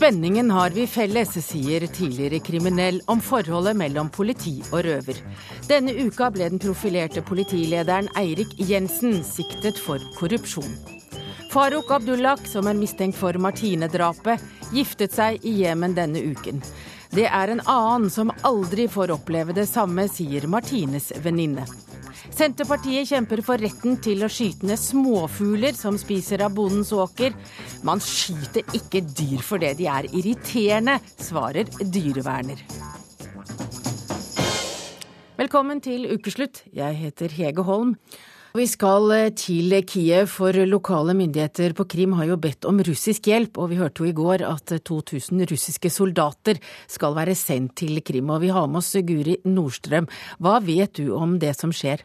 Spenningen har vi felles, sier tidligere kriminell om forholdet mellom politi og røver. Denne uka ble den profilerte politilederen Eirik Jensen siktet for korrupsjon. Farouk Abdullah, som er mistenkt for Martine-drapet, giftet seg i Jemen denne uken. Det er en annen som aldri får oppleve det samme, sier Martines venninne. Senterpartiet kjemper for retten til å skyte ned småfugler som spiser av bondens åker. Man skyter ikke dyr for det de er irriterende, svarer dyreverner. Velkommen til ukeslutt. Jeg heter Hege Holm. Vi skal eh, til Kiev, for lokale myndigheter på Krim har jo bedt om russisk hjelp. Og vi hørte jo i går at 2000 russiske soldater skal være sendt til Krim. Og vi har med oss Guri Nordstrøm. Hva vet du om det som skjer?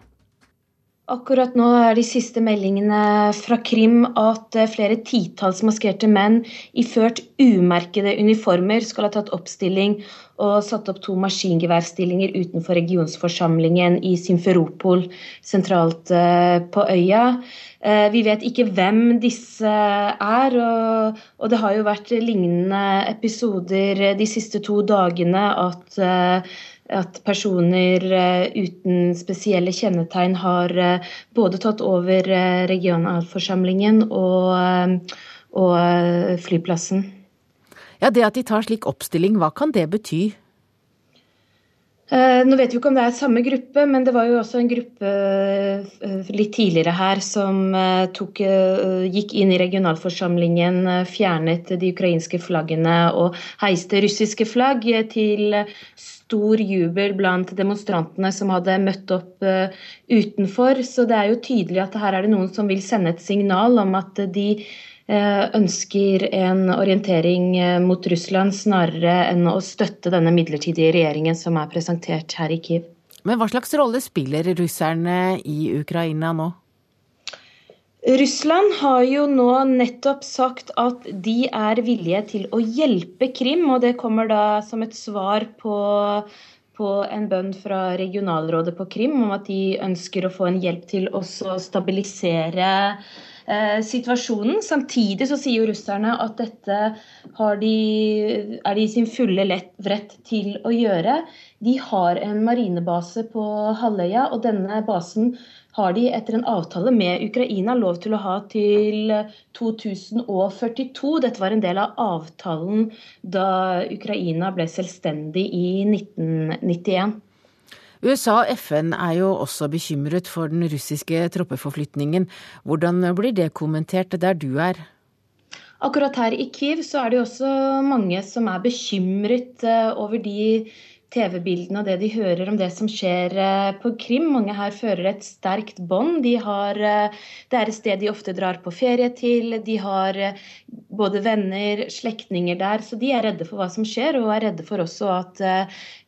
Akkurat nå er de siste meldingene fra Krim at eh, flere titalls maskerte menn iført umerkede uniformer skal ha tatt oppstilling og satt opp to maskingeværstillinger utenfor regionsforsamlingen i Simferopol, sentralt eh, på øya. Eh, vi vet ikke hvem disse er, og, det har jo vært lignende episoder de siste to dagene at at personer eh, uten spesielle kjennetegn har eh, både tatt over eh, regionalforsamlingen og, og flyplassen. Ja, Det at de tar slik oppstilling, hva kan det bety? Nå vet vi ikke om det er samme gruppe, men det var jo også en gruppe litt tidligere her som tok, gikk inn i regionalforsamlingen, fjernet de ukrainske flaggene og heiste russiske flagg til stor jubel blant demonstrantene som hadde møtt opp utenfor. Så det er jo tydelig at her er det noen som vil sende et signal om at de ønsker en orientering uh, mot Russland snarere enn å støtte denne midlertidige regjeringen som er presentert her i Kiev. Men hva slags rolle spiller russerne i Ukraina nå? Russland har jo nå nettopp sagt at de er villige til å hjelpe Krim, og det kommer da som et svar på, på en bønn fra regionalrådet på Krim om at de ønsker å få en hjelp til å stabilisere eh, situasjonen. Samtidig så sier jo russerne at dette de, er de i sin fulle rett til å gjøre. De har en marinebase på halvøya, og denne basen har de etter en avtale med Ukraina lov til å ha til 2042. Dette var en del av avtalen da Ukraina ble selvstendig i 1991. USA og FN er jo også bekymret for den russiske troppeforflytningen. Hvordan blir det kommentert der du er? Akkurat her i Kiev så er det jo også mange som er bekymret eh, over de TV-bildene og det de hører om det som skjer eh, på Krim. Mange her fører et sterkt bånd. De eh, det er et sted de ofte drar på ferie til. De har både venner, slektninger der. Så de er redde for hva som skjer, og er redde for også at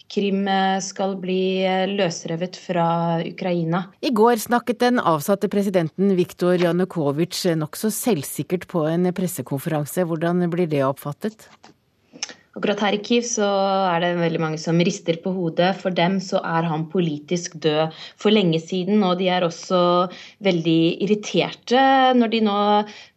Krim skal bli løsrevet fra Ukraina. I går snakket den avsatte presidenten Viktor Janukovitsj nokså selvsikkert på en pressekonferanse. Hvordan blir det oppfattet? Akkurat her i Kiev så er det veldig mange som rister på hodet. For dem så er han politisk død for lenge siden, og de er også veldig irriterte når de nå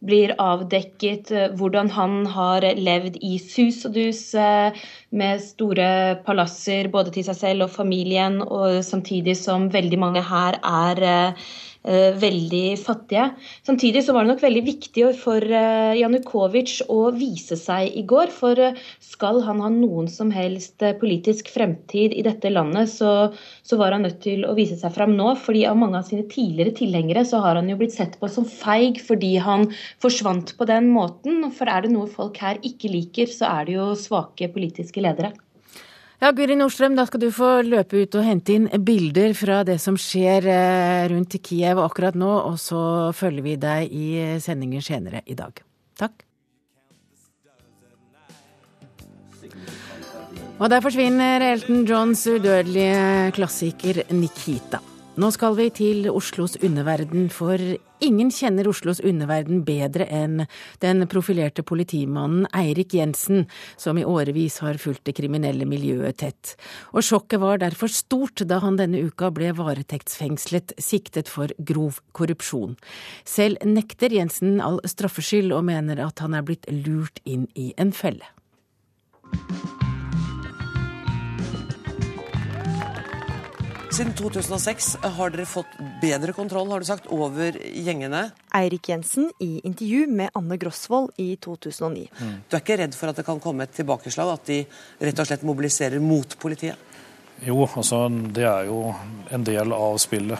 blir avdekket eh, hvordan han har levd i sus og dus eh, med store palasser både til seg selv og familien, og samtidig som veldig mange her er eh, veldig fattige. Samtidig så var det nok veldig viktig for eh, Janukovitsj å vise seg i går. For eh, skal han ha noen som helst politisk fremtid i dette landet, så, så var han nødt til å vise seg fram nå. fordi av mange av sine tidligere tilhengere så har han jo blitt sett på som feig fordi han forsvant på den måten. For er det noe folk her ikke liker, så er det jo svake politiske ledere. Ja, Guri Nordstrøm, da skal du få løpe ut og hente inn bilder fra det som skjer eh, rundt Kiev akkurat nå, og så følger vi deg i sendingen senere i dag. Takk. Og der forsvinner Elton Johns udødelige klassiker Nikita. Nå skal vi til Oslos underverden, for ingen kjenner Oslos underverden bedre enn den profilerte politimannen Eirik Jensen, som i årevis har fulgt det kriminelle miljøet tett. Og sjokket var derfor stort da han denne uka ble varetektsfengslet, siktet for grov korrupsjon. Selv nekter Jensen all straffskyld og mener at han er blitt lurt inn i en felle. Siden 2006 har dere fått bedre kontroll har du sagt, over gjengene. Eirik Jensen i intervju med Anne Grosvold i 2009. Mm. Du er ikke redd for at det kan komme et tilbakeslag? At de rett og slett mobiliserer mot politiet? Jo, altså det er jo en del av spillet.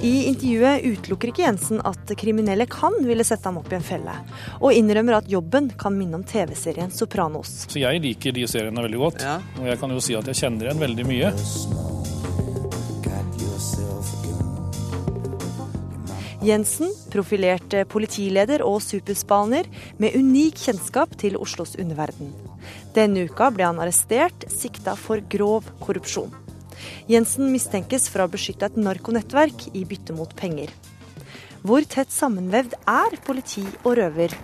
I intervjuet utelukker ikke Jensen at kriminelle kan ville sette ham opp i en felle, og innrømmer at jobben kan minne om TV-serien Sopranos. Så Jeg liker de seriene veldig godt, ja. og jeg kan jo si at jeg kjenner igjen veldig mye. Jensen, profilert politileder og superspaner med unik kjennskap til Oslos underverden. Denne uka ble han arrestert, sikta for grov korrupsjon. Jensen mistenkes for å ha beskytta et narkonettverk i bytte mot penger. Hvor tett sammenvevd er politi og røver?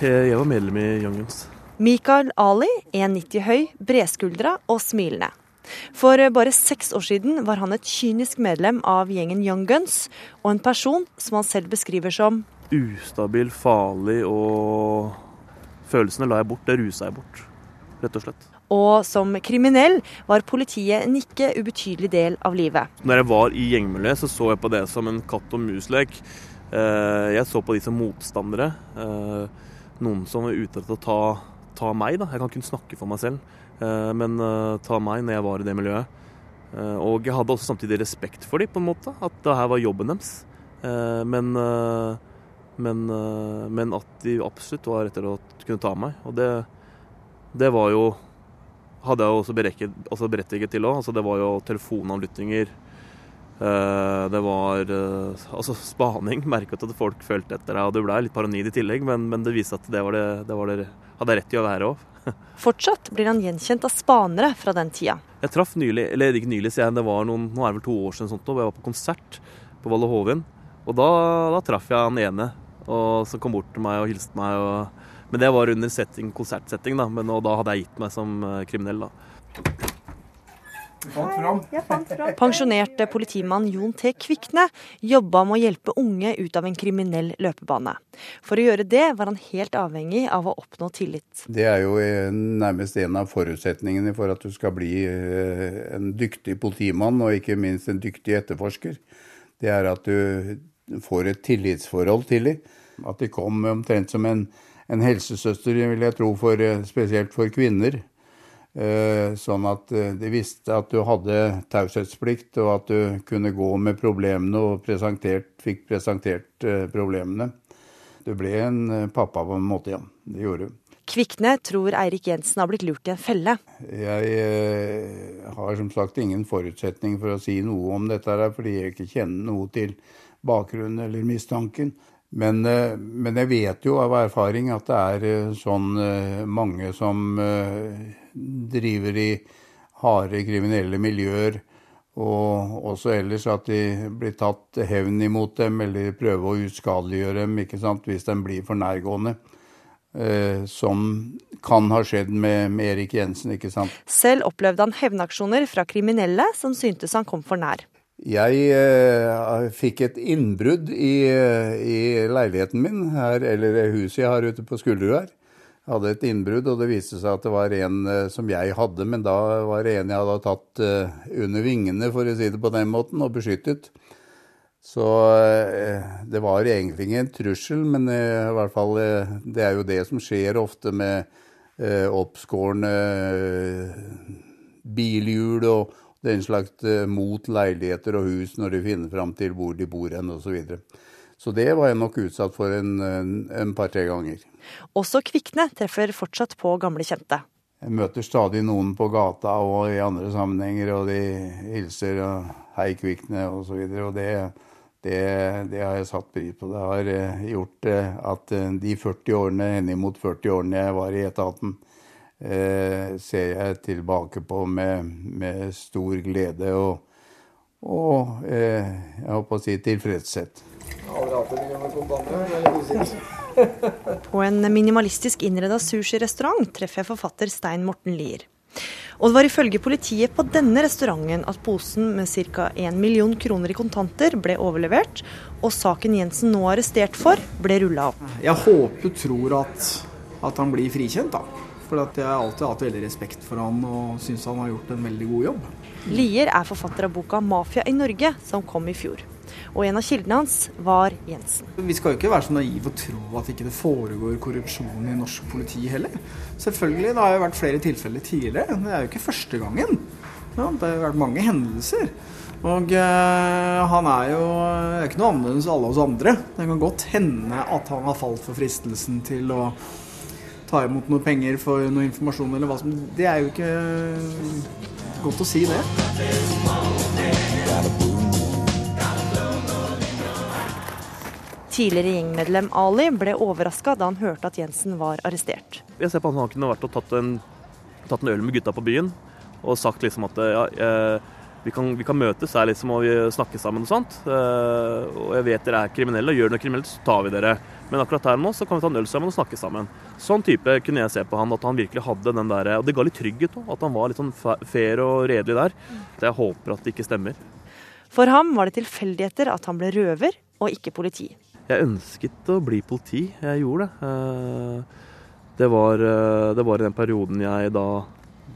Jeg var medlem i Young Guns. Mikael Ali, 1,90 høy, bredskuldra og smilende. For bare seks år siden var han et kynisk medlem av gjengen Young Guns, og en person som han selv beskriver som Ustabil, farlig og Følelsene la jeg bort, det rusa jeg bort, rett og slett. Og som kriminell var politiet en ikke ubetydelig del av livet. Når jeg var i gjengmiljøet, så så jeg på det som en katt og mus-lek. Eh, jeg så på de som motstandere. Eh, noen som var ute etter å ta, ta meg. Da. Jeg kan kun snakke for meg selv, eh, men ta meg når jeg var i det miljøet. Og jeg hadde også samtidig respekt for dem, på en måte. At det her var jobben deres. Men, men, men at de absolutt var etter å kunne ta meg. Og det, det var jo hadde jeg også berettiget, også berettiget til òg. Altså, det var jo telefonavlyttinger. Eh, det var eh, altså spaning. Merket at folk følte etter deg. Og du ble litt paranoid i tillegg, men, men, det viste at det, var det, det, var det hadde jeg rett til å være òg. Fortsatt blir han gjenkjent av spanere fra den tida. Jeg traff nylig, eller ikke nylig, sier jeg, det var noen, nå er det vel to år siden sånt, og jeg var på konsert på Valle Hovin. Og da, da traff jeg han ene, og som kom bort til meg og hilste meg. og men det var under setting, konsertsetting, da. Men, og da hadde jeg gitt meg som eh, kriminell, da. Pensjonerte politimann Jon T. Kvikne jobba med å hjelpe unge ut av en kriminell løpebane. For å gjøre det var han helt avhengig av å oppnå tillit. Det er jo eh, nærmest en av forutsetningene for at du skal bli eh, en dyktig politimann, og ikke minst en dyktig etterforsker. Det er at du får et tillitsforhold til dem. At de kom omtrent som en en helsesøster, vil jeg tro, for, eh, spesielt for kvinner. Eh, sånn at eh, de visste at du hadde taushetsplikt, og at du kunne gå med problemene og presentert, fikk presentert problemene. Du ble en pappa på en måte, ja. Det gjorde du. Kvikne tror Eirik Jensen har blitt lurt i en felle. Jeg har som sagt ingen forutsetning for å si noe om dette, her, fordi jeg ikke kjenner noe til bakgrunnen eller mistanken. Men, eh, men, jeg vet jo av erfaring at det er eh, sånn eh, mange som driver i harde kriminelle miljøer, og også ellers at de blir tatt hevn imot dem eller prøver å uskadeliggjøre dem ikke sant, hvis de blir for nærgående. som kan ha skjedd med, med Erik Jensen. ikke sant? Selv opplevde han hevnaksjoner fra kriminelle som syntes han kom for nær. Jeg eh, fikk et innbrudd i, i, leiligheten min, her, eller huset jeg har ute på Skulderud her. Jeg hadde et innbrudd, og det viste seg at det var en eh, som jeg hadde, men da var det en jeg hadde tatt eh, under vingene, for å si det på den måten, og beskyttet. Så eh, det var egentlig ingen trussel, men eh, i hvert fall eh, det er jo det som skjer ofte med oppskårne bilhjul og den slags eh, mot leiligheter og hus når de finner fram til hvor de bor hen osv. Så, videre. så det var jeg nok utsatt for en, en, par-tre ganger. Også Kvikne treffer fortsatt på gamle kjente. Jeg møter stadig noen på gata og i andre sammenhenger, og de hilser og 'hei, Kvikne' osv. Og, så og det, det, det, har jeg satt pris på. Det har eh, gjort eh, at de 40 årene, henimot 40 årene jeg var i etaten, eh, ser jeg tilbake på med, med stor glede og, og eh, jeg håper å si tilfredshet. På en minimalistisk innreda sushirestaurant treffer jeg forfatter Stein Morten Lier. Og det var ifølge politiet på denne restauranten at posen med ca. 1 million kroner i kontanter ble overlevert, og saken Jensen nå er arrestert for, ble rulla opp. Jeg håper og tror at at han blir frikjent, da. For jeg har alltid hatt veldig respekt for han og syns han har gjort en veldig god jobb. Lier er forfatter av boka 'Mafia i Norge', som kom i fjor. Og en av kildene hans var Jensen. Vi skal jo ikke være så naive og tro at ikke det foregår korrupsjon i norsk politi heller. Selvfølgelig, det har jo vært flere tilfeller tidligere. Det er jo ikke første gangen. Ja, det har vært mange hendelser. Og eh, han er jo er ikke noe annerledes enn alle oss andre. Det kan godt hende at han har falt for fristelsen til å ta imot noe penger for noe informasjon eller hva som Det er jo ikke godt å si, det. Tidligere gjengmedlem Ali ble overraska da han hørte at Jensen var arrestert. Jeg ser på han, han kunne vært og tatt en, tatt en øl med gutta på byen og sagt liksom at ja, vi, kan, vi kan møtes her liksom, og snakke sammen og sånt. Uh, og jeg vet dere er kriminelle, og gjør noe kriminelt, så tar vi dere. Men akkurat her nå så kan vi ta en øl sammen og snakke sammen. Sånn type kunne jeg se på han, at han virkelig hadde den der Og det ga litt trygghet òg, at han var litt sånn fair og redelig der. Så jeg håper at det ikke stemmer. For ham var det tilfeldigheter at han ble røver og ikke politi. Jeg ønsket å bli politi, jeg gjorde det. Eh, det var, eh, det var i den perioden jeg da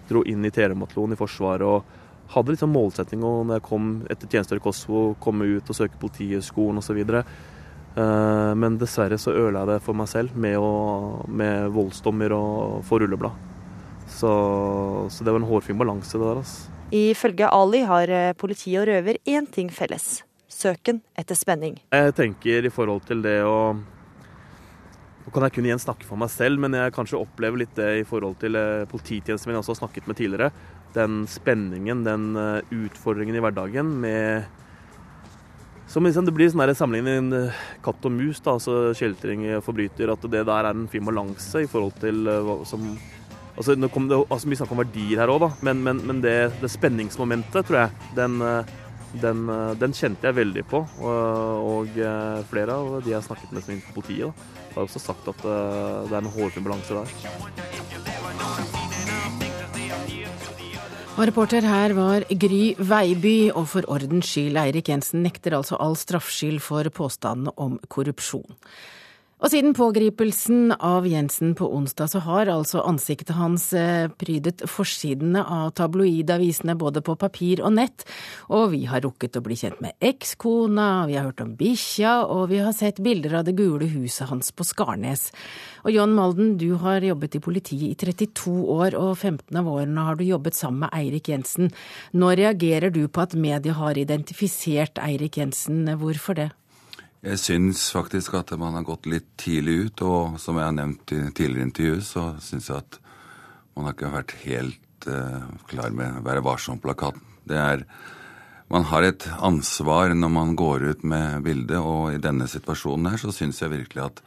dro inn i Telematlon i Forsvaret og hadde litt sånn målsetting og når jeg kom etter tjenesteår i Kosovo, komme ut og søke Politihøgskolen osv. Eh, men dessverre så ødela jeg det for meg selv med, å, med voldsdommer og få rulleblad. Så, så, det var en hårfin balanse, det der. altså. Ifølge Ali har politi og røver én ting felles søken etter spenning. Jeg tenker i forhold til det å kan jeg kun igjen snakke for meg selv, men jeg kanskje opplever litt det i forhold til eh, polititjenesten jeg også har snakket med tidligere. Den spenningen, den eh, utfordringen i hverdagen med som liksom, Det blir sånn med katt og mus, da, altså kjeltring, forbryter. At det der er en fin balanse i forhold til hva som altså, Nå kom det altså, mye snakk om verdier her òg, men, men, men det, det, spenningsmomentet, tror jeg, den den, eh, den, kjente jeg veldig på. Og, og, eh, flere av de jeg har snakket med som er på politiet, da, har også sagt at eh, det er en hårfin balanse der. Og reporter her var Gry Veiby, og for ordens skyld, Eirik Jensen nekter altså all straffskyld for påstandene om korrupsjon. Og siden pågripelsen av Jensen på onsdag, så har altså ansiktet hans eh, prydet forsidene av tabloidavisene både på papir og nett, og vi har rukket å bli kjent med ekskona, vi har hørt om bikkja, og vi har sett bilder av det gule huset hans på Skarnes. Og John Malden, du har jobbet i politiet i 32 år, og 15 av årene har du jobbet sammen med Eirik Jensen. Nå reagerer du på at media har identifisert Eirik Jensen, hvorfor det? Jeg syns faktisk at man har gått litt tidlig ut, og som jeg har nevnt i tidligere intervjuer, så syns jeg at man har ikke vært helt uh, klar med Være varsom-plakaten. Det er Man har et ansvar når man går ut med bildet, og i denne situasjonen her så syns jeg virkelig at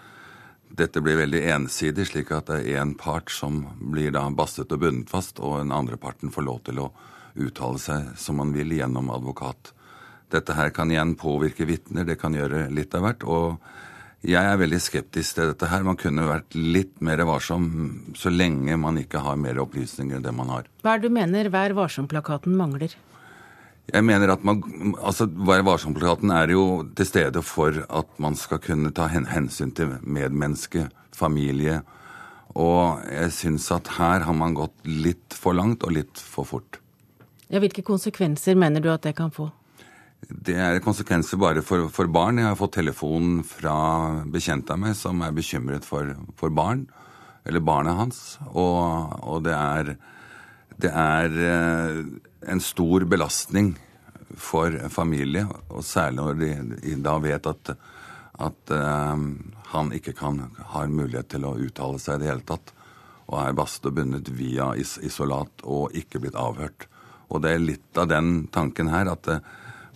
dette blir veldig ensidig, slik at det er én part som blir da bastet og bundet fast, og den andre parten får lov til å uttale seg som man vil gjennom advokat. Dette her kan igjen påvirke vitner, det kan gjøre litt av hvert. Og jeg er veldig skeptisk til dette her. Man kunne vært litt mer varsom så lenge man ikke har mer opplysninger enn det man har. Hva er det du mener Vær varsom-plakaten mangler? Jeg mener at man, altså Vær varsom-plakaten er jo til stede for at man skal kunne ta hensyn til medmenneske, familie. Og jeg syns at her har man gått litt for langt og litt for fort. Ja, hvilke konsekvenser mener du at det kan få? Det er konsekvenser bare for, for, barn. Jeg har fått telefon fra bekjente av meg som er bekymret for, for barn, eller barnet hans. Og, og det er, det er eh, en stor belastning for familie, og særlig når de, da vet at, at um, han ikke kan, har mulighet til å uttale seg i det hele tatt, og er bastet og bundet via is isolat og ikke blitt avhørt. Og det er litt av den tanken her at uh,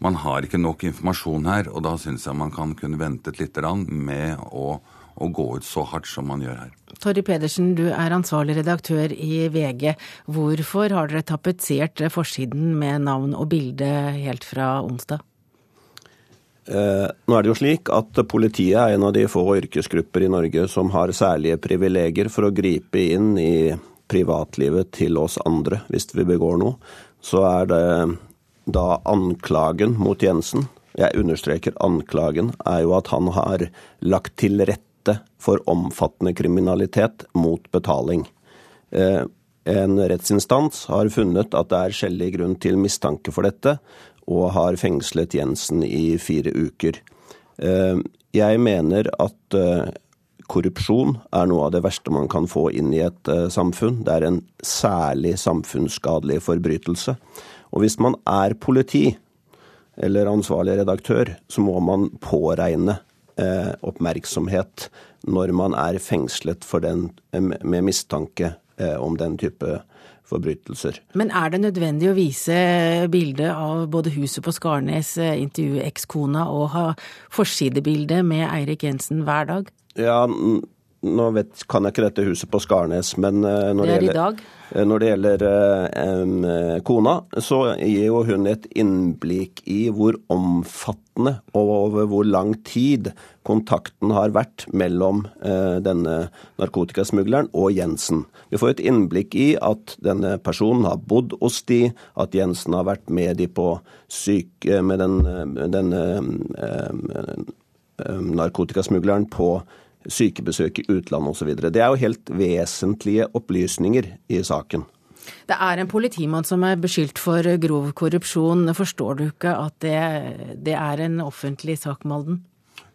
man har ikke nok informasjon her, og da syns jeg man kan kunne ventet litt med å, å, gå ut så hardt som man gjør her. Torry Pedersen, du er ansvarlig redaktør i VG. Hvorfor har dere tapetsert forsiden med navn og bilde helt fra onsdag? Eh, nå er det jo slik at Politiet er en av de få yrkesgrupper i Norge som har særlige privilegier for å gripe inn i privatlivet til oss andre hvis vi begår noe. Så er det da anklagen mot Jensen, jeg understreker anklagen, er jo at han har lagt til rette for omfattende kriminalitet mot betaling. En rettsinstans har funnet at det er skjellig grunn til mistanke for dette, og har fengslet Jensen i fire uker. Jeg mener at korrupsjon er noe av det verste man kan få inn i et samfunn. Det er en særlig samfunnsskadelig forbrytelse. Og hvis man er politi, eller ansvarlig redaktør, så må man påregne eh, oppmerksomhet når man er fengslet den, med mistanke eh, om den type forbrytelser. Men er det nødvendig å vise bilde av både huset på Skarnes, eh, intervjue ekskona og ha forsidebilde med Eirik Jensen hver dag? Ja, nå vet, kan jeg ikke dette huset på Skarnes, men uh, når, det, det gjelder, uh, når det gjelder uh, kona, så gir jo hun et innblikk i hvor omfattende og over hvor lang tid kontakten har vært mellom denne narkotikasmugleren og Jensen. Vi får et innblikk i at denne personen har bodd hos de, at Jensen har vært med de på syke med den, denne narkotikasmugleren på sykebesøk i utlandet osv. Det er jo helt vesentlige opplysninger i saken. Det er en politimann som er beskyldt for grov korrupsjon. Forstår du ikke at det, det er en offentlig sak, Malden?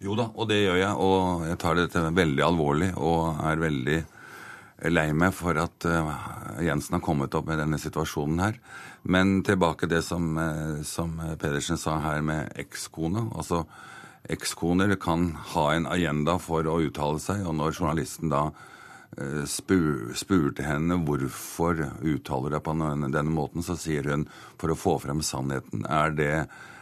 Jo da, og det gjør jeg. Og jeg tar dette veldig alvorlig og er veldig lei meg for at uh, Jensen har kommet opp med denne situasjonen her. Men tilbake til det som, uh, som Pedersen sa her med ekskone. Altså, ekskoner kan ha en agenda for å uttale seg, og når journalisten da eh, spur, spurte henne hvorfor uttaler deg på denne måten, så sier hun for å få frem sannheten. Er det,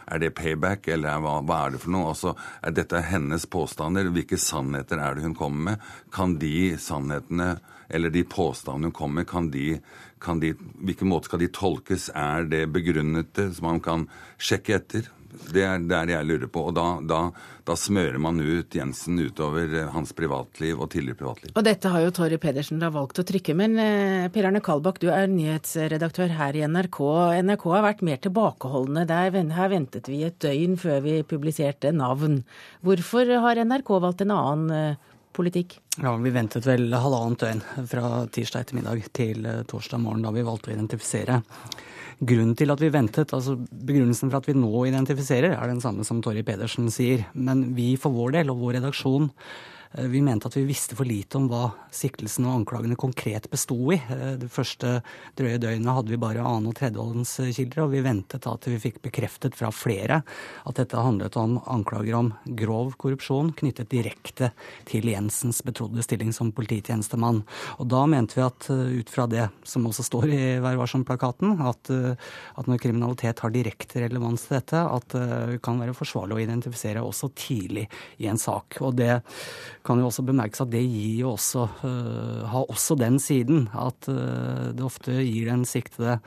er det payback, eller hva, hva, er det for noe? Altså, er dette hennes påstander? Hvilke sannheter er det hun kommer med? Kan de sannhetene, eller de påstandene hun kommer med, kan de, kan de Hvilken måte skal de tolkes? Er det begrunnete, som man kan sjekke etter? Det er det jeg lurer på. Og da, da, da, smører man ut Jensen utover eh, hans privatliv og tidligere privatliv. Og dette har jo Torry Pedersen da valgt å trykke. Men eh, Per Arne Kalbakk, du er nyhetsredaktør her i NRK. NRK har vært mer tilbakeholdne. Der, her ventet vi et døgn før vi publiserte navn. Hvorfor har NRK valgt en annen eh, politikk? Ja, Vi ventet vel halvannet døgn fra tirsdag ettermiddag til torsdag morgen da vi valgte å identifisere grunnen til at vi ventet, altså begrunnelsen for at vi nå identifiserer, er den samme som Torry Pedersen sier. Men vi for vår del og vår redaksjon vi mente at vi visste for lite om hva siktelsen og anklagene konkret besto i. Eh, det første drøye døgnet hadde vi bare annen- og tredjehåndskilder, og vi ventet da til vi fikk bekreftet fra flere at dette handlet om anklager om grov korrupsjon knyttet direkte til Jensens betrodde stilling som polititjenestemann. Og da mente vi at eh, ut fra det som også står i Vær varsom-plakaten, at, at, når kriminalitet har direkte relevans til dette, at det kan være forsvarlig å identifisere også tidlig i en sak. Og det kan jo også bemerkes at det gir jo også, uh, har også den siden at uh, det ofte gir den siktede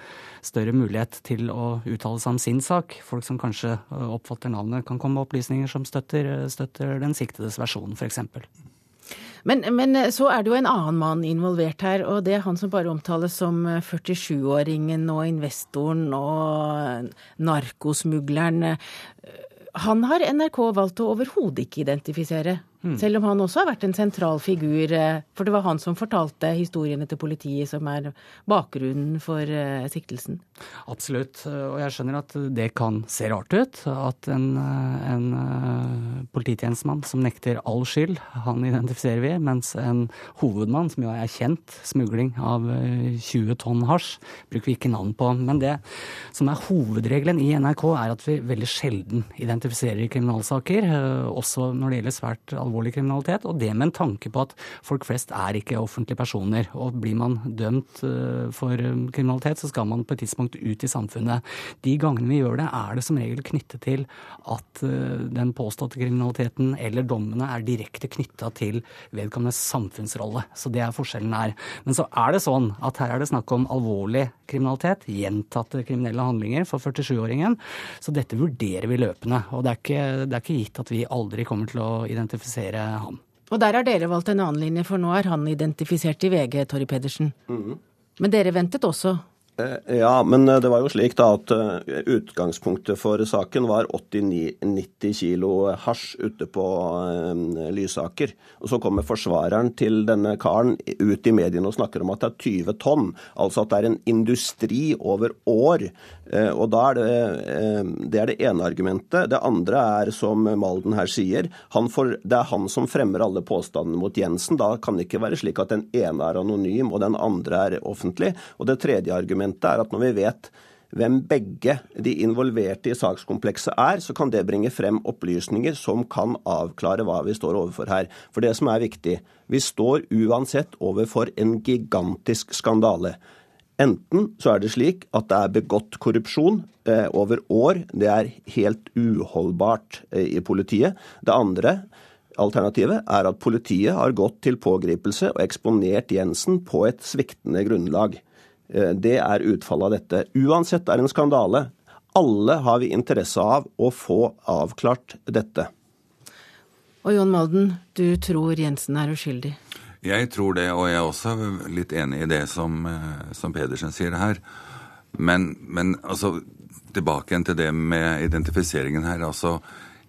større mulighet til å uttale seg om sin sak. Folk som kanskje uh, oppfatter navnet, kan komme med opplysninger som støtter, støtter den siktedes versjon, f.eks. Men, men, så er det jo en annen mann involvert her, og det er han som bare omtales som 47-åringen og investoren og narkosmugleren. Han har NRK valgt å overhodet ikke identifisere. Mm. Selv om han også har vært en sentral figur, eh, for det var han som fortalte historiene til politiet som er bakgrunnen for uh, siktelsen. Absolutt, og jeg skjønner at det kan se rart ut. At en, eh, en polititjenestemann som nekter all skyld, han identifiserer vi, mens en hovedmann, som jo er kjent, smugling av 20 tonn hasj, bruker vi ikke navn på. Men det som er hovedregelen i NRK, er at vi veldig sjelden identifiserer kriminalsaker, også når det gjelder svært alvorlige alvorlig kriminalitet, og det med en tanke på at folk flest er ikke offentlige personer. Og blir man dømt eh, for eh, kriminalitet, så skal man på et tidspunkt ut i samfunnet. De gangene vi gjør det, er det som regel knyttet til at eh, den påståtte kriminaliteten eller dommene er direkte knytta til vedkommendes samfunnsrolle. Så det er forskjellen her. Men så er det sånn at her er det snakk om alvorlig kriminalitet, gjentatte kriminelle handlinger for 47-åringen. Så dette vurderer vi løpende. Og det er, ikke, det er ikke gitt at vi aldri kommer til å identifisere han. Og der har dere valgt en annen linje, for nå er han identifisert i VG, Torry Pedersen. Mm. Men dere ventet også ja, men eh, det var jo slik da at eh, utgangspunktet for saken var 80-90 kilo hasj ute på Lysaker. Og Så kommer forsvareren til denne karen ut i mediene og snakker om at det er 20 tonn. Altså at det er en industri over år. Og da er det, det er det ene argumentet. Det andre er, som Malden her sier, får, det er han som fremmer alle påstandene mot Jensen. Da kan det ikke være slik at den ene er anonym og den andre er offentlig. Og det tredje argumentet argumentet er at når vi vet hvem begge de involverte i sakskomplekset er, så kan det bringe frem opplysninger som kan avklare hva vi står overfor her. For det som er viktig, vi står uansett overfor en gigantisk skandale. Enten så er det slik at det er begått korrupsjon eh, over år. Det er helt uholdbart eh, i politiet. Det andre alternativet er at politiet har gått til pågripelse og eksponert Jensen på et sviktende grunnlag. Eh, det er utfallet av dette. Uansett er det en skandale. Alle har vi interesse av å få avklart dette. Og Jon Malden, du tror Jensen er uskyldig? Jeg tror det, og jeg er også litt enig i det som, eh, som Pedersen sier her. Men, men altså, tilbake igjen til det med identifiseringen her. altså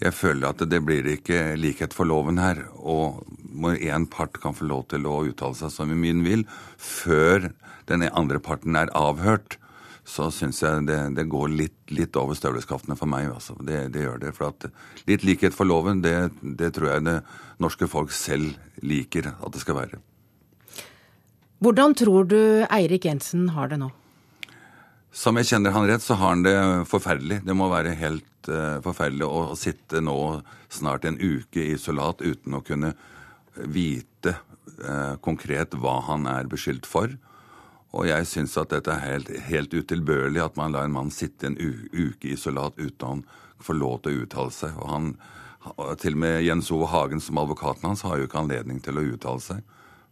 jeg føler at det blir ikke likhet for loven her. Og hvor én part kan få lov til å uttale seg som min vil, før den andre parten er avhørt, så syns jeg det, det, går litt, litt over støvleskaftene for meg. Altså. Det, det, gjør det. For at litt likhet for loven, det, det tror jeg det norske folk selv liker at det skal være. Hvordan tror du Eirik Jensen har det nå? Som jeg kjenner han rett, så har han det forferdelig. Det må være helt uh, forferdelig å, sitte nå snart en uke i isolat uten å kunne vite uh, konkret hva han er beskyldt for. Og jeg syns at dette er helt, helt utilbørlig at man lar en mann sitte en uke i isolat uten å få lov til å uttale seg. Og han, til og med Jens Ove Hagen som advokaten hans har jo ikke anledning til å uttale seg.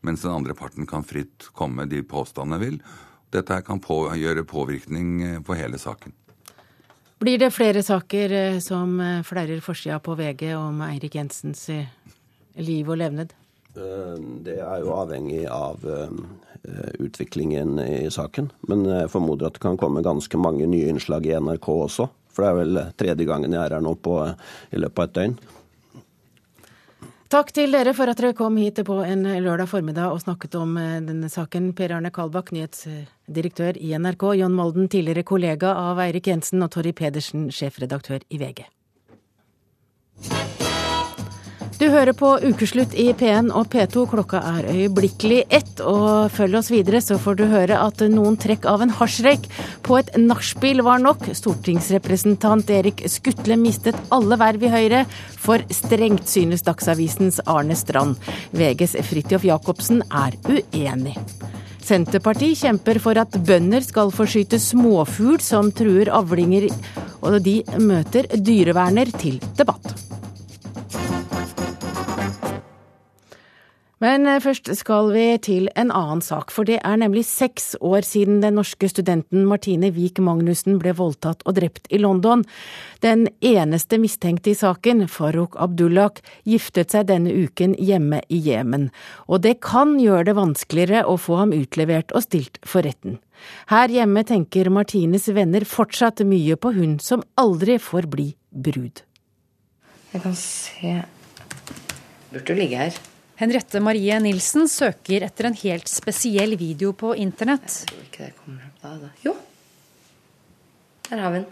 Mens den andre parten kan fritt komme de påstandene vil. Dette kan på, gjøre påvirkning eh, på hele saken. Blir det flere saker eh, som eh, flerrer forsida på VG om Eirik Jensens liv og levned? Det er jo avhengig av utviklingen i saken. Men jeg formoder at det kan komme ganske mange nye innslag i NRK også. For det er vel tredje gangen jeg er her nå på, i løpet av et døgn. Takk til dere for at dere kom hit på en lørdag formiddag og snakket om eh, denne saken. Per Arne Kalbakk, nyhetsdirektør i NRK. John Molden, tidligere kollega av Eirik Jensen. Og Torry Pedersen, sjefredaktør i VG. Du hører på Ukeslutt i P1 og P2. Klokka er øyeblikkelig ett. Og følg oss videre, så får du høre at noen trekk av en hasjrøyk på et nachspiel var nok. Stortingsrepresentant Erik Skutle mistet alle verv i Høyre. For strengt synes Dagsavisens Arne Strand. VGs Fridtjof Jacobsen er uenig. Senterpartiet kjemper for at bønder skal få skyte småfugl som truer avlinger, og de møter dyreverner til debatt. Men eh, først skal vi til en annen sak, for det er nemlig seks år siden den norske studenten Martine Wiik Magnussen ble voldtatt og drept i London. Den eneste mistenkte i saken, Farouk Abdullah, giftet seg denne uken hjemme i Jemen. Og det kan gjøre det vanskeligere å få ham utlevert og stilt for retten. Her hjemme tenker Martines venner fortsatt mye på hun som aldri får bli brud. Jeg kan se Burde ligge her. Henriette Marie Nilsen søker etter en helt spesiell video på internett. Jeg tror ikke det kommer opp da. da. Jo, der har vi den.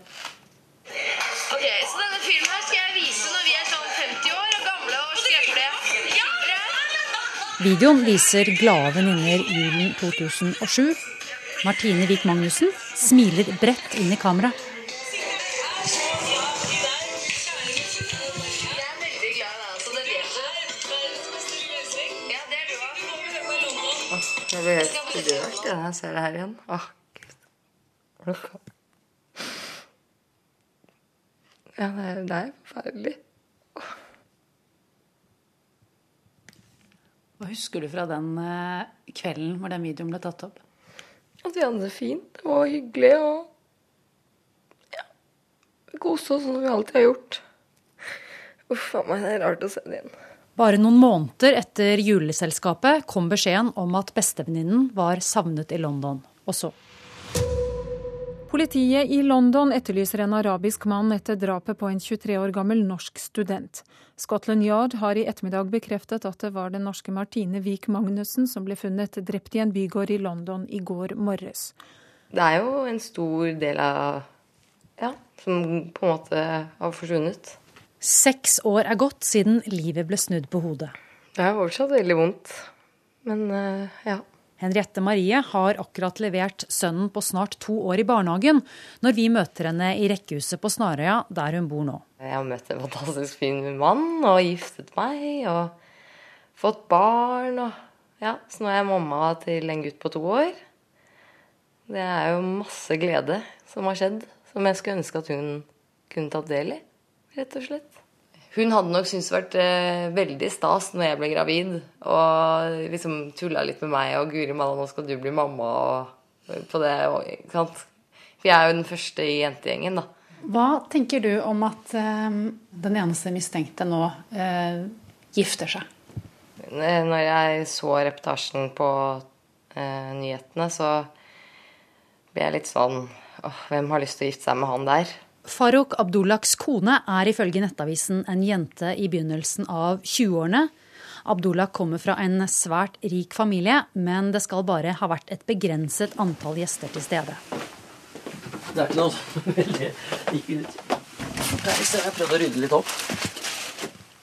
Ok, Så denne filmen her skal jeg vise når vi er sånn 50 år og gamle og skrøpelige. Ja! Videoen viser glade venninner julen 2007. Martine Wiik Magnussen smiler bredt inn i Jeg blir helt rørt når jeg ser det her igjen. Åh, Gud. Ja, det er, det er forferdelig. Hva husker du fra den eh, kvelden hvor den videoen ble tatt opp? At vi hadde det fint. Det var hyggelig. Og ja, vi koste oss som vi alltid har gjort. Uff a meg, det er rart å se det igjen. Bare noen måneder etter juleselskapet kom beskjeden om at bestevenninnen var savnet i London. Og så Politiet i London etterlyser en arabisk mann etter drapet på en 23 år gammel norsk student. Scotland Yard har i ettermiddag bekreftet at det var den norske Martine Wiik Magnussen som ble funnet drept i en bygård i London i går morges. Det er jo en stor del av ja, som på en måte har forsvunnet. Seks år er gått siden livet ble snudd på hodet. Det er fortsatt veldig vondt, men uh, ja. Henriette Marie har akkurat levert sønnen på snart to år i barnehagen, når vi møter henne i rekkehuset på Snarøya, der hun bor nå. Jeg har møtt en fantastisk fin mann og giftet meg og fått barn. Og, ja, så nå er jeg mamma til en gutt på to år. Det er jo masse glede som har skjedd, som jeg skulle ønske at hun kunne tatt del i, rett og slett. Hun hadde nok syntes det vært eh, veldig stas når jeg ble gravid, og liksom tulla litt med meg og 'Guri malla, nå skal du bli mamma' og på det. Og, sant? For jeg er jo den første i jentegjengen, da. Hva tenker du om at eh, den eneste mistenkte nå eh, gifter seg? Når jeg så reportasjen på eh, nyhetene, så ble jeg litt sånn åh, hvem har lyst til å gifte seg med han der? Farouk Abdullahs kone er ifølge Nettavisen en jente i begynnelsen av 20-årene. Abdullah kommer fra en svært rik familie, men det skal bare ha vært et begrenset antall gjester til stede. Det er ikke noe veldig Ikke Jeg prøvde å rydde litt opp.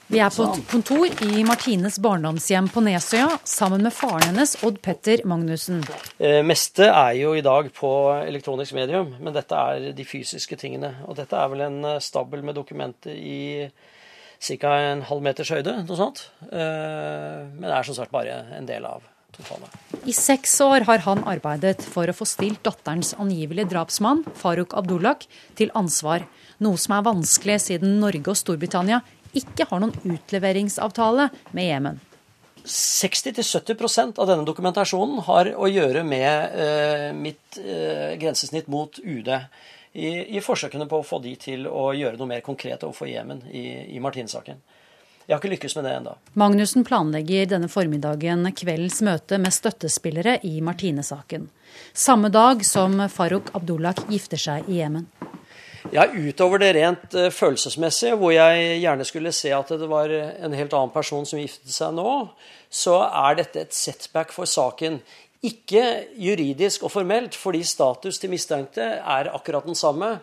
Vi er på et kontor i Martines barndomshjem på Nesøya sammen med faren hennes, Odd Petter Magnussen. Eh, meste er jo i dag på elektronisk medium, men dette er de fysiske tingene. Og dette er vel en eh, stabel med dokumenter i ca. en halv meters høyde, noe sånt. Eh, men det er som sagt bare en del av totalet. I seks år har han arbeidet for å få stilt datterens angivelige drapsmann, Farouk Abdullak, til ansvar. Noe som er vanskelig siden Norge og Storbritannia ikke har noen utleveringsavtale med Jemen. 60-70% av denne dokumentasjonen har å gjøre med eh, mitt eh, grensesnitt mot UD. I, I, forsøkene på å få de til å gjøre noe mer konkret overfor Jemen i, i Martin-saken. Jeg har ikke lykkes med det ennå. Magnussen planlegger denne formiddagen kveldens møte med støttespillere i Martine-saken. Samme dag som Farouk Abdullah gifter seg i Jemen. Ja, Utover det rent uh, følelsesmessige, hvor jeg gjerne skulle se at det var en helt annen person som giftet seg nå, så er dette et setback for saken. Ikke juridisk og formelt, fordi status til mistenkte er akkurat den samme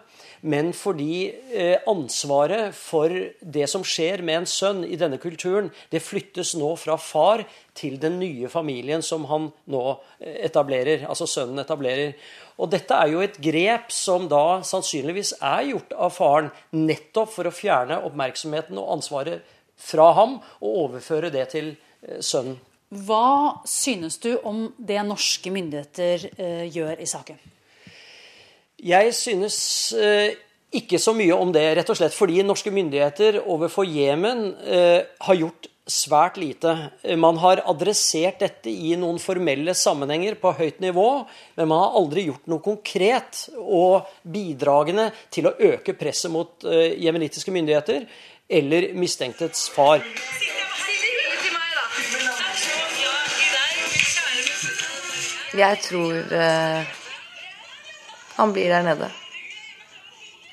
men fordi eh, ansvaret for det som skjer med en sønn i denne kulturen, det flyttes nå fra far til den nye familien som han nå eh, etablerer, altså sønnen etablerer. Og dette er jo et grep som da sannsynligvis er gjort av faren nettopp for å fjerne oppmerksomheten og ansvaret fra ham og overføre det til eh, sønnen. Hva synes du om det norske myndigheter eh, gjør i saken? Jeg synes eh, ikke så mye om det, rett og slett fordi norske myndigheter overfor Jemen har gjort svært lite. Man har adressert dette i noen formelle sammenhenger på høyt nivå, men man har aldri gjort noe konkret og bidragende til å øke presset mot uh, jemenittiske myndigheter eller mistenktes far. Jeg tror uh han blir der nede.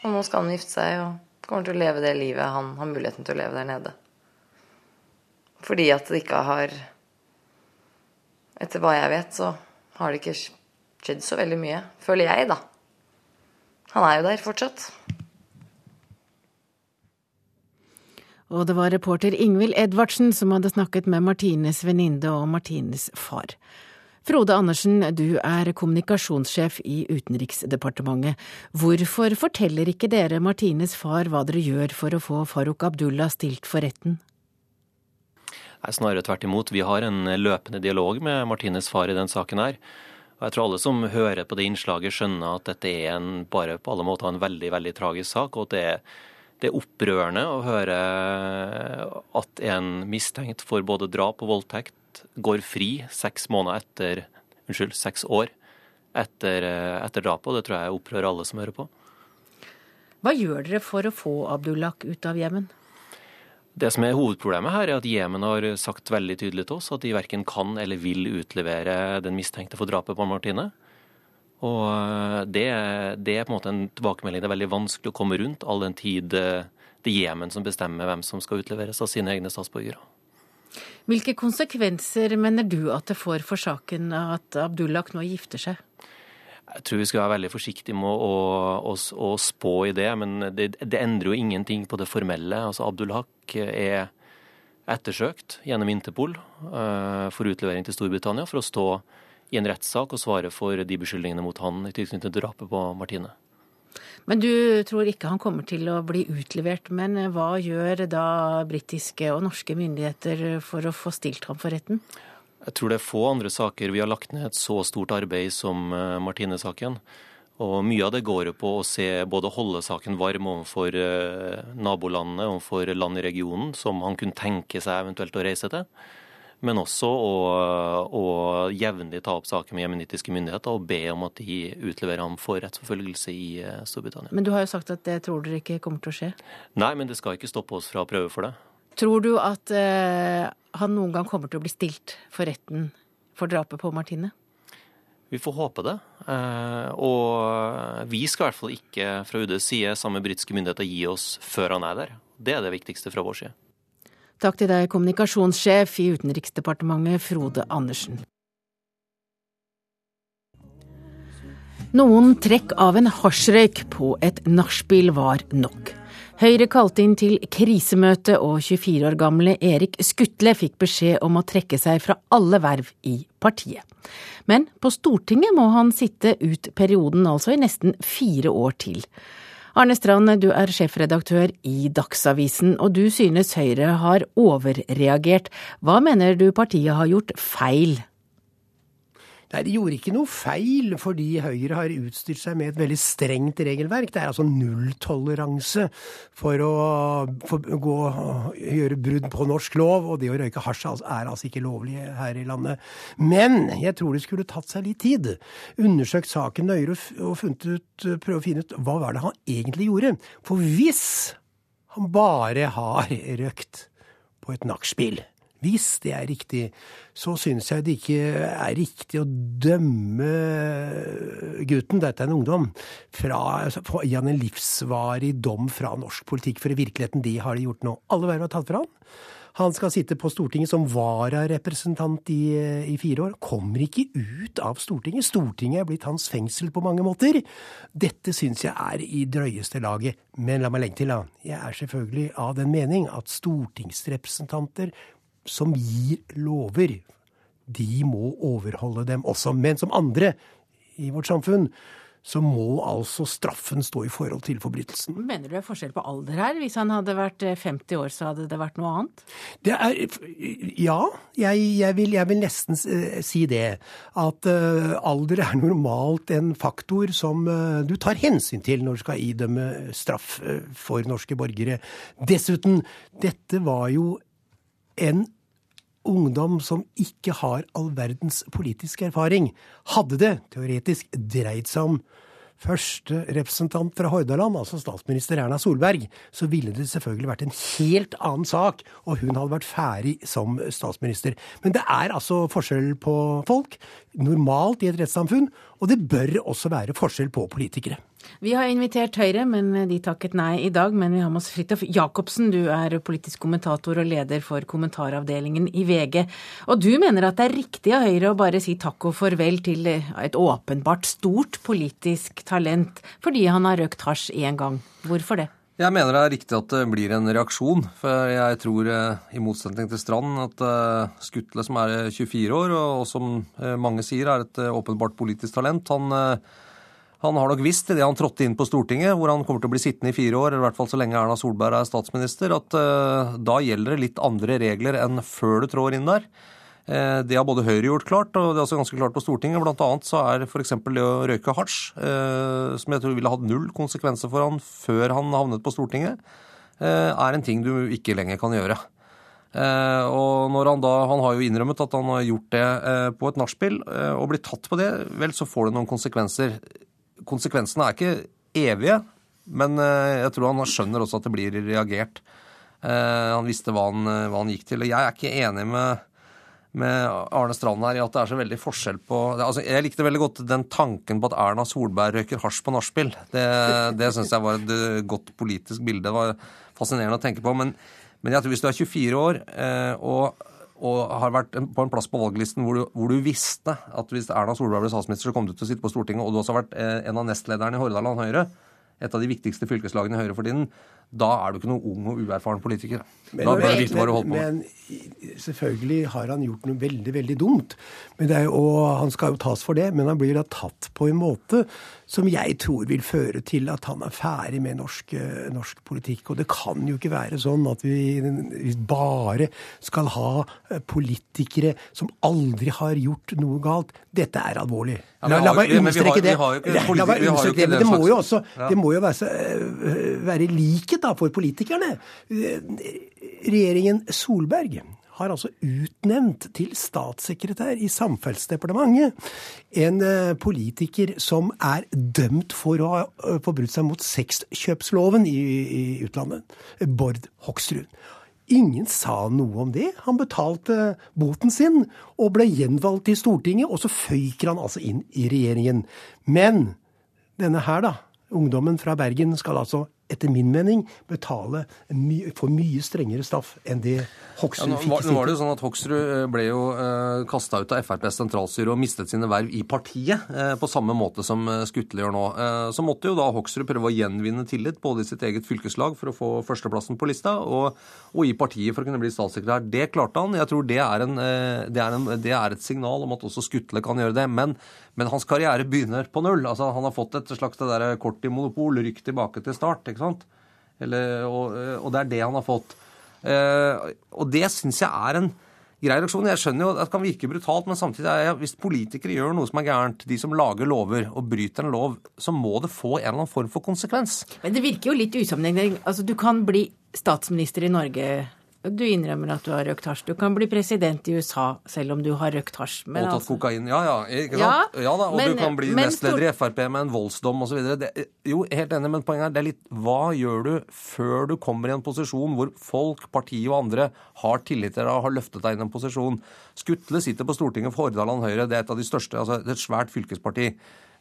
Og nå skal han gifte seg og kommer til å leve det livet han har muligheten til å leve der nede. Fordi at det ikke har Etter hva jeg vet, så har det ikke skjedd så veldig mye. Føler jeg, da. Han er jo der fortsatt. Og det var reporter Ingvild Edvardsen som hadde snakket med Martines venninne og Martines far. Frode Andersen, du er kommunikasjonssjef i Utenriksdepartementet. Hvorfor forteller ikke dere Martines far hva dere gjør for å få Farouk Abdullah stilt for retten? Nei, Snarere tvert imot. Vi har en løpende dialog med Martines far i den saken her. Og jeg tror alle som hører på det innslaget, skjønner at dette er en, bare på alle måter en veldig veldig tragisk sak. og at det er det er opprørende å høre at en mistenkt for både drap og voldtekt går fri seks måneder etter Unnskyld, seks år etter, etter drapet, og det tror jeg opprører alle som hører på. Hva gjør dere for å få Abdullah ut av Jemen? Det som er hovedproblemet her, er at Jemen har sagt veldig tydelig til oss at de verken kan eller vil utlevere den mistenkte for drapet på Martine. Og eh, det, det, er på en måte en tilbakemelding det er veldig vanskelig å komme rundt, all den tid eh, det er Jemen som bestemmer hvem som skal utleveres av sine egne statsborgere. Hvilke konsekvenser mener du at det får for saken at Abdullah nå gifter seg? Jeg tror vi skal være veldig forsiktige med å, å, å spå i det, men det, det, endrer jo ingenting på det formelle. Altså Abdulhak er ettersøkt gjennom Interpol uh, for utlevering til Storbritannia for å stå i en rettssak og svare for de beskyldningene mot han i tilknytning til drapet på Martine. Men du tror ikke han kommer til å bli utlevert. Men hva gjør da britiske og norske myndigheter for å få stilt ham for retten? Jeg tror det er få andre saker vi har lagt ned et så stort arbeid som eh, Martine-saken. Og mye av det går på å se både holde saken varm overfor eh, nabolandene, overfor land i regionen som han kunne tenke seg eventuelt å reise til men også å, å jevnlig ta opp saker med jemenittiske myndigheter og be om at de utleverer ham for rettsforfølgelse i eh, Storbritannia. Men du har jo sagt at det tror dere ikke kommer til å skje? Nei, men det skal ikke stoppe oss fra å prøve for det. Tror du at uh, han noen gang kommer til å bli stilt for retten for drapet på Martine? Vi får håpe det. Uh, og vi skal i hvert fall ikke fra UDs side sammen med britiske myndigheter gi oss før han er der. Det er det viktigste fra vår side. Takk til deg, kommunikasjonssjef i Utenriksdepartementet, Frode Andersen. Noen trekk av en hasjrøyk på et nachspiel var nok. Høyre kalte inn til krisemøte, og 24 år gamle Erik Skutle fikk beskjed om å trekke seg fra alle verv i partiet. Men på Stortinget må han sitte ut perioden, altså i nesten fire år til. Arne Strand, du er sjefredaktør i Dagsavisen, og du synes Høyre har overreagert. Hva mener du partiet har gjort feil? Nei, De gjorde ikke noe feil, fordi Høyre har utstyrt seg med et veldig strengt regelverk. Det er altså nulltoleranse for å for gå, gjøre brudd på norsk lov, og det å røyke hasj er altså ikke lovlig her i landet. Men jeg tror det skulle tatt seg litt tid. Undersøkt saken nøyere og funnet ut, prøve å finne ut hva var det han egentlig gjorde. For hvis han bare har røkt på et nachspiel hvis det er riktig, så syns jeg det ikke er riktig å dømme gutten, dette er en ungdom, fra, gi han en livsvarig dom fra norsk politikk. For i virkeligheten, det har de gjort nå. Alle verv er tatt fra han. Han skal sitte på Stortinget som vararepresentant i, i fire år. Kommer ikke ut av Stortinget. Stortinget er blitt hans fengsel på mange måter. Dette syns jeg er i drøyeste laget. Men la meg legge til, da. Jeg er selvfølgelig av den mening at stortingsrepresentanter som gir lover, de må overholde dem også. Men som andre i vårt samfunn, så må altså straffen stå i forhold til forbrytelsen. Mener du det er forskjell på alder her? Hvis han hadde vært 50 eh, år, så hadde det vært noe annet? Det er, ja, jeg, jeg, vil, jeg, vil, nesten eh, si det. At uh, alder er normalt en faktor som uh, du tar hensyn til når du skal idømme straff uh, for norske borgere. Dessuten, dette var jo en ungdom som ikke har all verdens politiske erfaring. Hadde det teoretisk dreid seg om første representant fra Hordaland, altså statsminister Erna Solberg, så ville det selvfølgelig vært en helt annen sak, og hun hadde vært ferdig som statsminister. Men det er altså forskjell på folk, normalt i et rettssamfunn, og det bør også være forskjell på politikere. Vi har invitert Høyre, men de takket nei i dag. Men vi har med oss Fridtjof Jacobsen, du er politisk kommentator og leder for kommentaravdelingen i VG. Og du mener at det er riktig av Høyre å bare si takk og farvel til et åpenbart stort politisk talent fordi han har røkt hasj én gang. Hvorfor det? Jeg mener det er riktig at det blir en reaksjon. For jeg tror, eh, i motsetning til Strand, at eh, Skutle, som er 24 år, og som eh, mange sier er et åpenbart politisk talent, han, han har nok visst idet han trådte inn på Stortinget, hvor han kommer til å bli sittende i fire år, eller i hvert fall så lenge Erna Solberg er statsminister, at da gjelder det litt andre regler enn før du trår inn der. Uh, det har både Høyre gjort klart, og det er også ganske klart på Stortinget. Blant annet så er f.eks. det å røyke hasj, uh, som jeg tror ville hatt null konsekvenser for han før han havnet på Stortinget, eh, er en ting du ikke lenger kan gjøre. Og når han da, han har jo innrømmet at han har gjort det på et nachspiel, og blir tatt på det, vel, så får det noen konsekvenser. Konsekvensene er ikke evige, men jeg tror han skjønner også at det blir reagert. Han visste hva han, hva han gikk til. Og jeg er ikke enig med med Arne Strand her i at det er så veldig forskjell på altså Jeg likte veldig godt den tanken på at Erna Solberg røyker hasj på nachspiel. Det, det syns jeg var et eh, godt politisk bilde. Det var fascinerende å tenke på. Men, men jeg tror hvis du er 24 år eh, og, og har vært på en plass på valglisten hvor du, hvor du, visste at hvis Erna Solberg ble statsminister, så kom du til å sitte på Stortinget, og du også har vært eh, en av nestlederne i Hordaland Høyre, et av de viktigste fylkeslagene i Høyre for tiden, da er du ikke noen ung og uerfaren politiker. Men, da bør du vite hva du holder på med. Men selvfølgelig har han gjort noe veldig, veldig dumt. Er, og han skal jo tas for det, men han blir da tatt på en måte som jeg tror vil føre til at han er ferdig med norsk, eh, norsk politikk. Og det kan jo ikke være sånn at vi, vi bare skal ha eh, politikere som aldri har gjort noe galt. Dette er alvorlig. La, la. La meg understreke det, Men det må jo også det må jo være, eh, være likhet da for politikerne. Regjeringen Solberg har altså utnevnt til statssekretær i Samferdselsdepartementet en eh, politiker som er dømt for å ha eh, forbrutt seg mot sexkjøpsloven i, i utlandet. Bård Hoksrud. Ingen sa noe om det. Han betalte boten sin og ble gjenvalgt i Stortinget, og så føyker han altså inn i regjeringen. Men denne her, da, ungdommen fra Bergen, skal altså etter min mening betale my for mye strengere straff enn det Hoksrud ja, fikk i sin Nå var det jo sånn at Hoksrud eh, ble jo eh, kasta ut av FrPs sentralstyre og mistet sine verv i partiet, eh, på samme måte som eh, Skutle gjør nå. Eh, så måtte jo da Hoksrud prøve å gjenvinne tillit både i sitt eget fylkeslag for å få førsteplassen på lista, og, og i partiet for å kunne bli statssekretær. Det klarte han. Jeg tror det er, en, eh, det, er en, det er, et signal om at også Skutle kan gjøre det. Men, men hans karriere begynner på null. Altså, han har fått et slags det der kort i monopol, rykk tilbake til start. ikke sant? Eller, og, og, det er det han har fått. Eh, og det syns jeg er en grei reaksjon. Jeg skjønner jo at det kan virke brutalt, men samtidig er jeg, hvis politikere gjør noe som er gærent, de som lager lover og bryter en lov, så må det få en eller annen form for konsekvens. Men det virker jo litt usammenhengende. Altså, du kan bli statsminister i Norge du innrømmer at du har røkt hasj. Du kan bli president i USA selv om du har røkt hasj. og tatt altså... kokain. Ja ja, ikke sant? Ja, ja da, Og men, du kan bli nestleder i Frp med en voldsdom osv. Jo, helt enig, men poenget er det er litt Hva gjør du før du kommer i en posisjon hvor folk, partiet og andre har tillit til deg og har løftet deg inn i en posisjon? Skutle sitter på Stortinget for Hordaland Høyre. Det er et av de største, altså et svært fylkesparti.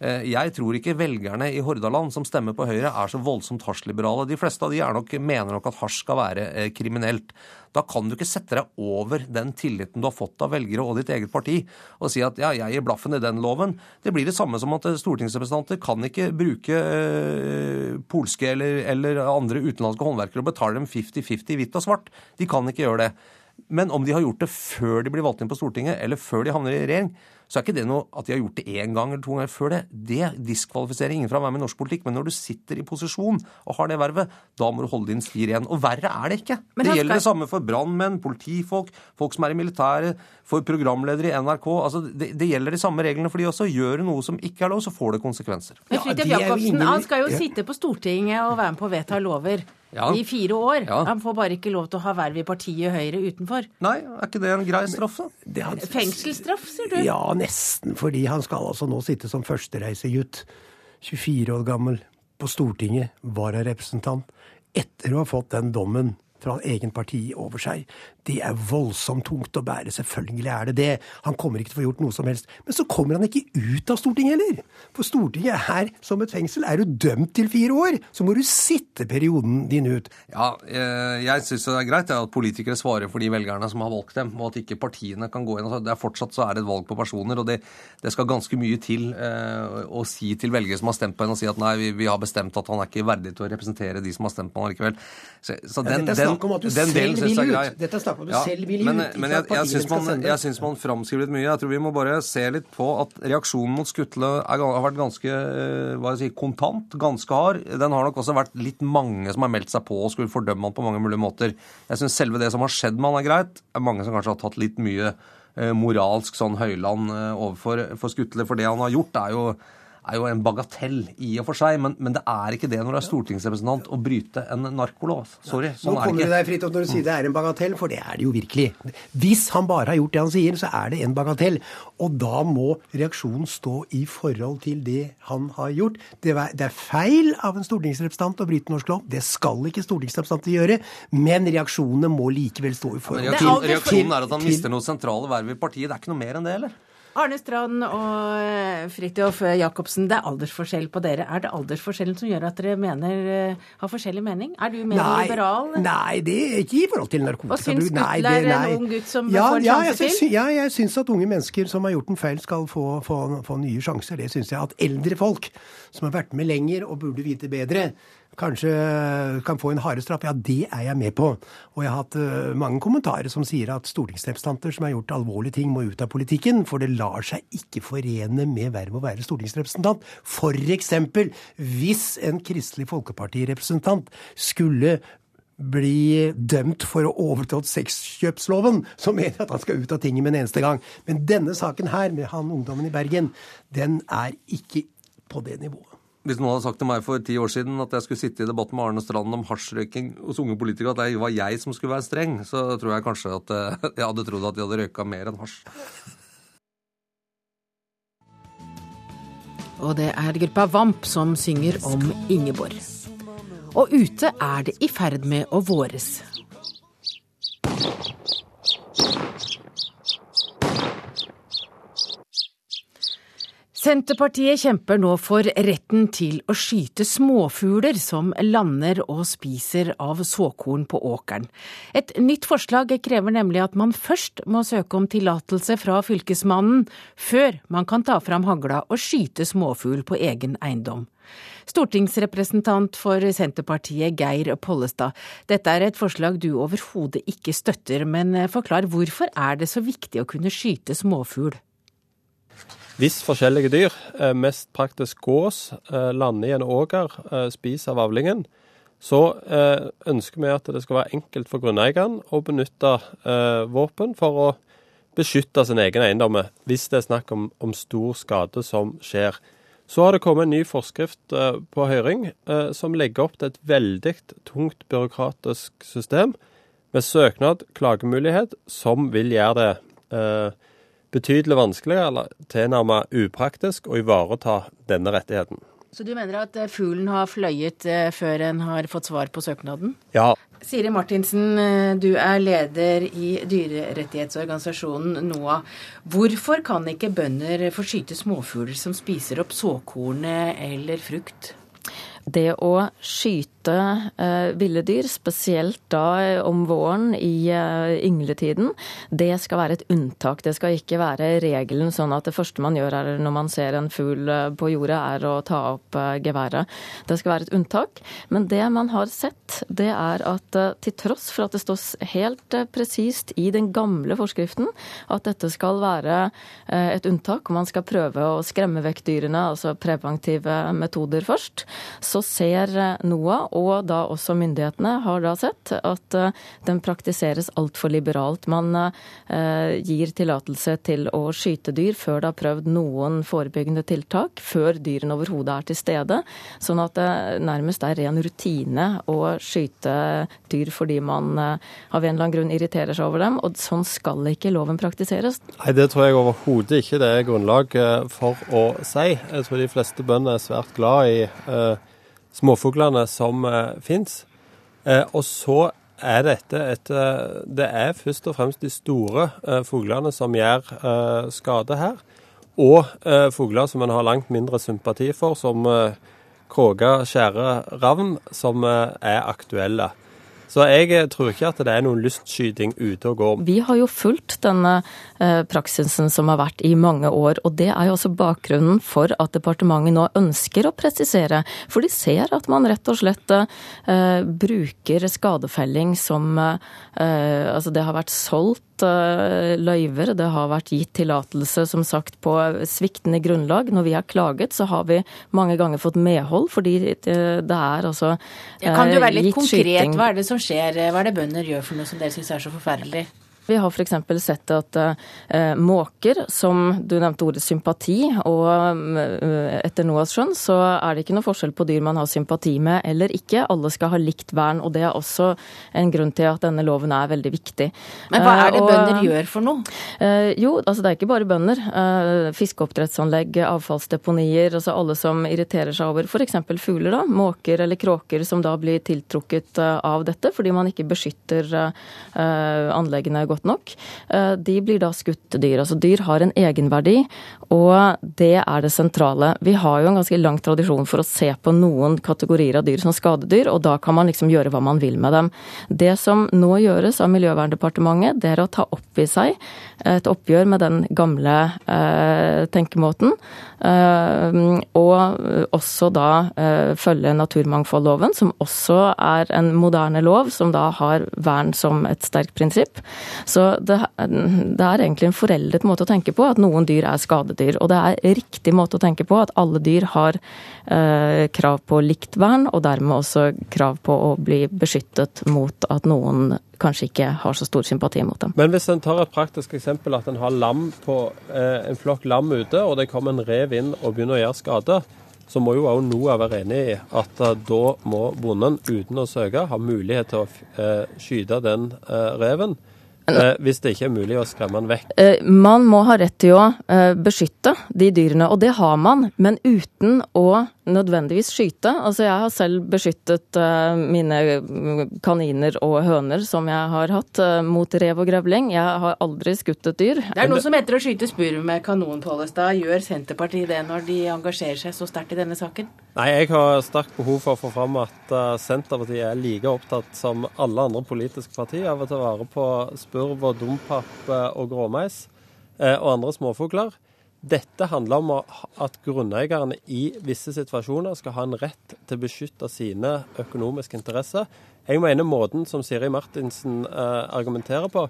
Eh, jeg tror ikke velgerne i Hordaland som stemmer på Høyre, er så voldsomt hasjliberale. De fleste av de nok, mener nok at hasj skal være eh, kriminelt. Da kan du ikke sette deg over den tilliten du har fått av velgere og ditt eget parti, og si at ja, jeg gir blaffen i den loven. Det blir det samme som at stortingsrepresentanter kan ikke bruke øh, polske eller, eller andre utenlandske håndverkere og betale dem 50-50 hvitt og svart. De kan ikke gjøre det. Men om de har gjort det før de blir valgt inn på Stortinget, eller før de havner i regjering, så er ikke det noe at de har gjort det én gang eller to ganger før det. Det diskvalifiserer ingen fra å være med i norsk politikk. Men når du sitter i posisjon og har det vervet, da må du holde din styr igjen. Og verre er det ikke. Men det gjelder det samme for brannmenn, politifolk, folk som er i militæret, for programledere i NRK. Altså, det, det, gjelder de samme reglene for de også. Gjør du noe som ikke er lov, så får det konsekvenser. Men Fridtjof Jacobsen, han skal jo sitte på Stortinget og være med på å vedta lover ja. i fire år. Ja. Han får bare ikke lov til å ha verv i partiet Høyre utenfor. Nei, er ikke det en grei straff, da? Han... Fengselsstraff, sier du? Ja, nesten. Fordi han skal altså nå sitte som førstereisegutt, 24 år gammel, på Stortinget, vararepresentant, etter å ha fått den dommen fra egen parti over seg. Det er voldsomt tungt å bære. Selvfølgelig er det det. Han kommer ikke til å få gjort noe som helst. Men så kommer han ikke ut av Stortinget heller. For Stortinget er som et fengsel. Er du dømt til fire år, så må du sitte perioden din ut. Ja, eh, jeg syns det er greit at politikere svarer for de velgerne som har valgt dem, og at ikke partiene kan gå inn. Det er fortsatt så er det et valg på personer, og det, det skal ganske mye til eh, å si til velgere som har stemt på en, og si at nei, vi, vi, har bestemt at han er ikke verdig til å representere de som har stemt på han likevel. Så, så den, ja, dette er snakk om at du selv vil ut. Er om du ja, selv vil men, ut. Men jeg, jeg, syns man, jeg syns man framskriver litt mye. Jeg tror vi må bare se litt på at reaksjonen mot Skutle er, har vært ganske eh, hva jeg si, kontant, ganske hard. Den har nok også vært litt mange som har meldt seg på og skulle fordømme han på mange mulige måter. Jeg syns selve det som har skjedd med han er greit. Det er mange som kanskje har tatt litt mye eh, moralsk sånn høyland eh, overfor for Skutle. For det han har gjort, er jo er jo en bagatell i og for seg, men, men det er ikke det når du er stortingsrepresentant å bryte en narkolov. Sorry. Sånn Nå kommer du deg fritt opp når du sier det er en bagatell, for det er det jo virkelig. Hvis han bare har gjort det han sier, så er det en bagatell. Og da må reaksjonen stå i forhold til det han har gjort. Det er feil av en stortingsrepresentant å bryte norsk lov. Det skal ikke stortingsrepresentanter gjøre. Men reaksjonene må likevel stå i forhold til Reaksjonen er at han mister noe sentrale verv i partiet. Det er ikke noe mer enn det, eller? Arne Strand og eh, Fridtjof Jacobsen, det er aldersforskjell på dere. Er det aldersforskjellen som gjør at dere mener, eh, har forskjellig mening? Er du mer nei, liberal? Nei, det er ikke i forhold til narkotikabruk. Og syns Skutle er en ung gutt som ja, får ja, sjanse til? Ja, jeg syns at unge mennesker som har gjort en feil, skal få, få, få nye sjanser. Det syns jeg. At eldre folk som har vært med lenger og burde vite bedre, kanskje kan få en harde straff, ja, det er jeg med på. Og jeg har hatt uh, mange kommentarer som sier at stortingsrepresentanter som har gjort alvorlige ting, må ut av politikken, for det lar seg ikke forene med vervet å være stortingsrepresentant. Eksempel hvis en Kristelig Folkeparti-representant skulle bli dømt for å overtrådt sexkjøpsloven, så mener jeg at han skal ut av tinget med en eneste gang. Men denne saken her, med han ungdommen i Bergen, den er ikke på det nivået. Hvis noen hadde sagt til meg for ti år siden at jeg skulle sitte i debatt med Arne Strand om hasjrøyking hos unge politikere, at det var jeg som skulle være streng, så tror jeg kanskje at eh, jeg hadde trodd at de hadde røyka mer enn hasj. Og det er gruppa Vamp som synger om Ingeborg. Og ute er det i ferd med å våres. Senterpartiet kjemper nå for retten til å skyte småfugler som lander og spiser av såkorn på åkeren. Et nytt forslag krever nemlig at man først må søke om tillatelse fra Fylkesmannen, før man kan ta fram hagla og skyte småfugl på egen eiendom. Stortingsrepresentant for Senterpartiet Geir Pollestad, dette er et forslag du overhodet ikke støtter, men forklar hvorfor er det så viktig å kunne skyte småfugl? Hvis forskjellige dyr, eh, mest praktisk gås, eh, lander i en åker, eh, spiser av avlingen, så ønsker vi at det skal være enkelt for grunneieren å benytte våpen for å beskytte sin egen eiendom hvis det er snakk om, om, stor skade som skjer. Så har det kommet en ny forskrift på høring som legger opp til et veldig tungt byråkratisk system med søknad, klagemulighet, som vil gjøre det betydelig vanskeligere eller tilnærmet upraktisk å ivareta denne rettigheten. Så du mener at eh, fuglen har fløyet eh, før en har fått svar på søknaden? Ja. Siri Martinsen, eh, du er leder i dyrerettighetsorganisasjonen NOAH. Hvorfor kan ikke bønder få skyte småfugler som spiser opp såkornet eller frukt? Det å skyte eh, ville dyr, spesielt da eh, om våren i eh, yngletiden, det skal være et unntak. Det skal ikke være regelen sånn at det første man gjør er, når man ser en fugl eh, på jordet, er å ta opp eh, geværet. Det skal være et unntak. Men det man har sett, det er at eh, til tross for at det står helt presist i den gamle forskriften at dette skal være et unntak, og man skal prøve å skremme vekk dyrene, altså preventive metoder først, så ser NOAH og da også myndighetene har da sett at eh, den praktiseres altfor liberalt. Man eh, gir tillatelse til å skyte dyr før det har prøvd noen forebyggende tiltak, før dyrene overhodet er til stede. Sånn at det nærmest er ren rutine å skyte dyr fordi man eh, av en eller annen grunn irriterer seg over dem. Og sånn skal ikke loven praktiseres. Nei, det tror jeg overhodet ikke det er grunnlag for å si. Jeg tror de fleste bønder er svært glad i eh, småfuglene som eh, fins. Eh, og så er dette et eh, Det er først og fremst de store fuglene som gjør skade her. Og fugler som en har langt mindre sympati for, som kråke, skjære, ravn, som er aktuelle. Så jeg eh, tror ikke at det er noen lystskyting ute og går. Vi har jo fulgt denne eh, praksisen som har vært i mange år, og det er jo også bakgrunnen for at departementet nå ønsker å presisere. For de ser at man rett og slett eh, bruker skadefelling som Altså det har vært solgt løyver, det har vært gitt tillatelse som sagt på sviktende grunnlag. Når vi har klaget, så har vi mange ganger fått medhold, fordi det er altså ja, Kan du være litt konkret? Hva er det som skjer? Hva er det bønder gjør for noe som dere syns er så forferdelig? Vi har f.eks. sett at eh, måker, som du nevnte ordet sympati, og eh, etter NOAS skjønn så er det ikke noe forskjell på dyr man har sympati med eller ikke. Alle skal ha likt vern, og det er også en grunn til at denne loven er veldig viktig. Men hva er det Eh, og, bønder gjør for noe? Eh, jo, altså det er ikke bare bønder. Eh, fiskeoppdrettsanlegg, avfallsdeponier, altså alle som irriterer seg over f.eks. fugler, da, måker eller kråker som da blir tiltrukket eh, av dette fordi man ikke beskytter anleggene godt nok. Eh, de blir da skutt dyr. Altså dyr har en egenverdi, og det er det sentrale. Vi har jo en ganske lang tradisjon for å se på noen kategorier av dyr som skadedyr, og da kan man liksom gjøre hva man vil med dem. Det som nå gjøres av Miljøverndepartementet, det er å ta opp i seg et oppgjør med den gamle eh, tenkemåten. Eh, og også da eh, følge naturmangfoldloven, som også er en moderne lov, som da har vern som et sterkt prinsipp. Så det, det er egentlig en foreldet måte å tenke på at noen dyr er skadedyr. Og det er riktig måte å tenke på at alle dyr har eh, krav på likt vern, og dermed også krav på å bli beskyttet mot at noen kanskje ikke har så stor sympati mot dem. Men hvis en tar et praktisk eksempel at en har lam på eh, en flokk lam ute, og det kommer en rev inn og begynner å gjøre skade, så må jo òg NOAH være enig i at eh, da må bonden uten å søke ha mulighet til å eh, skyte den eh, reven. Eh, hvis det ikke er mulig å skremme den vekk. Eh, Man må ha rett til å beskytte de dyrene, og det har man, men uten å nødvendigvis skyte. Altså jeg har selv beskyttet eh, mine kaniner og høner som jeg har hatt, eh, mot rev og grevling. Jeg har aldri skutt et dyr. Det er noe som heter å skyte spurv med kanon, Pollestad. Gjør Senterpartiet det når de engasjerer seg så sterkt i denne saken? Nei, jeg har sterkt behov for å få fram at eh, Senterpartiet er like opptatt som alle andre politiske partier av å ta vare på spurv og dompapp eh, og gråmeis eh, og andre småfugler. Dette handler om at grunneierne i visse situasjoner skal ha en rett til å beskytte sine økonomiske interesser. Jeg mener måten som Siri Martinsen eh, argumenterer på,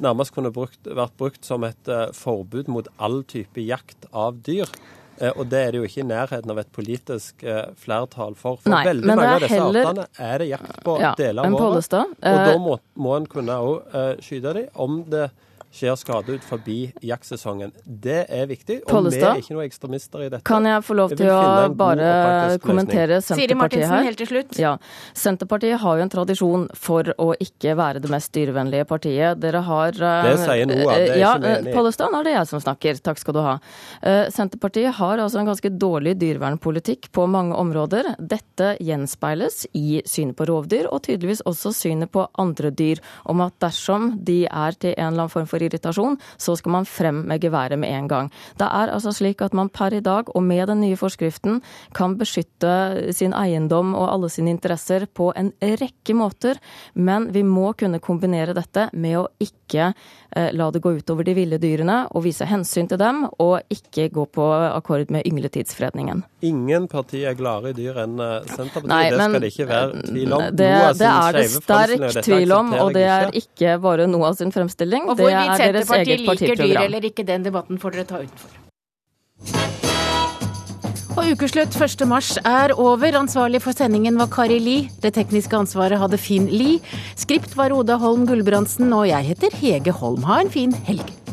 nærmest kunne brukt, vært brukt som et eh, forbud mot all type jakt av dyr. Eh, og det er det jo ikke i nærheten av et politisk flertall for. For Nei, veldig mange av disse heller- artene er det jakt på Ja, deler av året. Og da må, må en kunne òg skyte dem om det skjer skade ut forbi jaktsesongen. Det er viktig. Og vi er ikke noen ekstremister i dette. Kan jeg få lov til å bare kommentere. Siri Senterpartiet her? helt til slutt. Ja. Senterpartiet har jo en tradisjon for å ikke være det mest dyrevennlige partiet. Dere har eh, Det sier noe, det er ja, ikke vi. Pollestad, nå er det jeg som snakker. Takk skal du ha. Eh, Senterpartiet har altså en ganske dårlig dyrevernpolitikk på mange områder. Dette gjenspeiles i synet på rovdyr, og tydeligvis også synet på andre dyr. Om at dersom de er til en eller annen form for irritasjon, så skal man frem med geværet med en gang. Det er altså slik at man per i dag, og med den nye forskriften, kan beskytte sin eiendom og alle sine interesser på en rekke måter. Men vi må kunne kombinere dette med å ikke la det gå utover de ville dyrene, og vise hensyn til dem, og ikke gå på akkord med yngletidsfredningen. Ingen parti er gladere i dyr enn eh, Senterpartiet. Nei, det skal det ikke være tvil om. Det, det er det av sterk tvil om, og det er ikke bare Noah sin fremstilling. Og hvorvidt er Senterpartiet liker dyr eller ikke, den debatten får dere ta utenfor. Og ukeslutt 1. mars er over. Ansvarlig for sendingen var Kari Li. Det tekniske ansvaret hadde Finn Li. Skript var Oda Holm Gulbrandsen, og jeg heter Hege Holm. Ha en fin helg.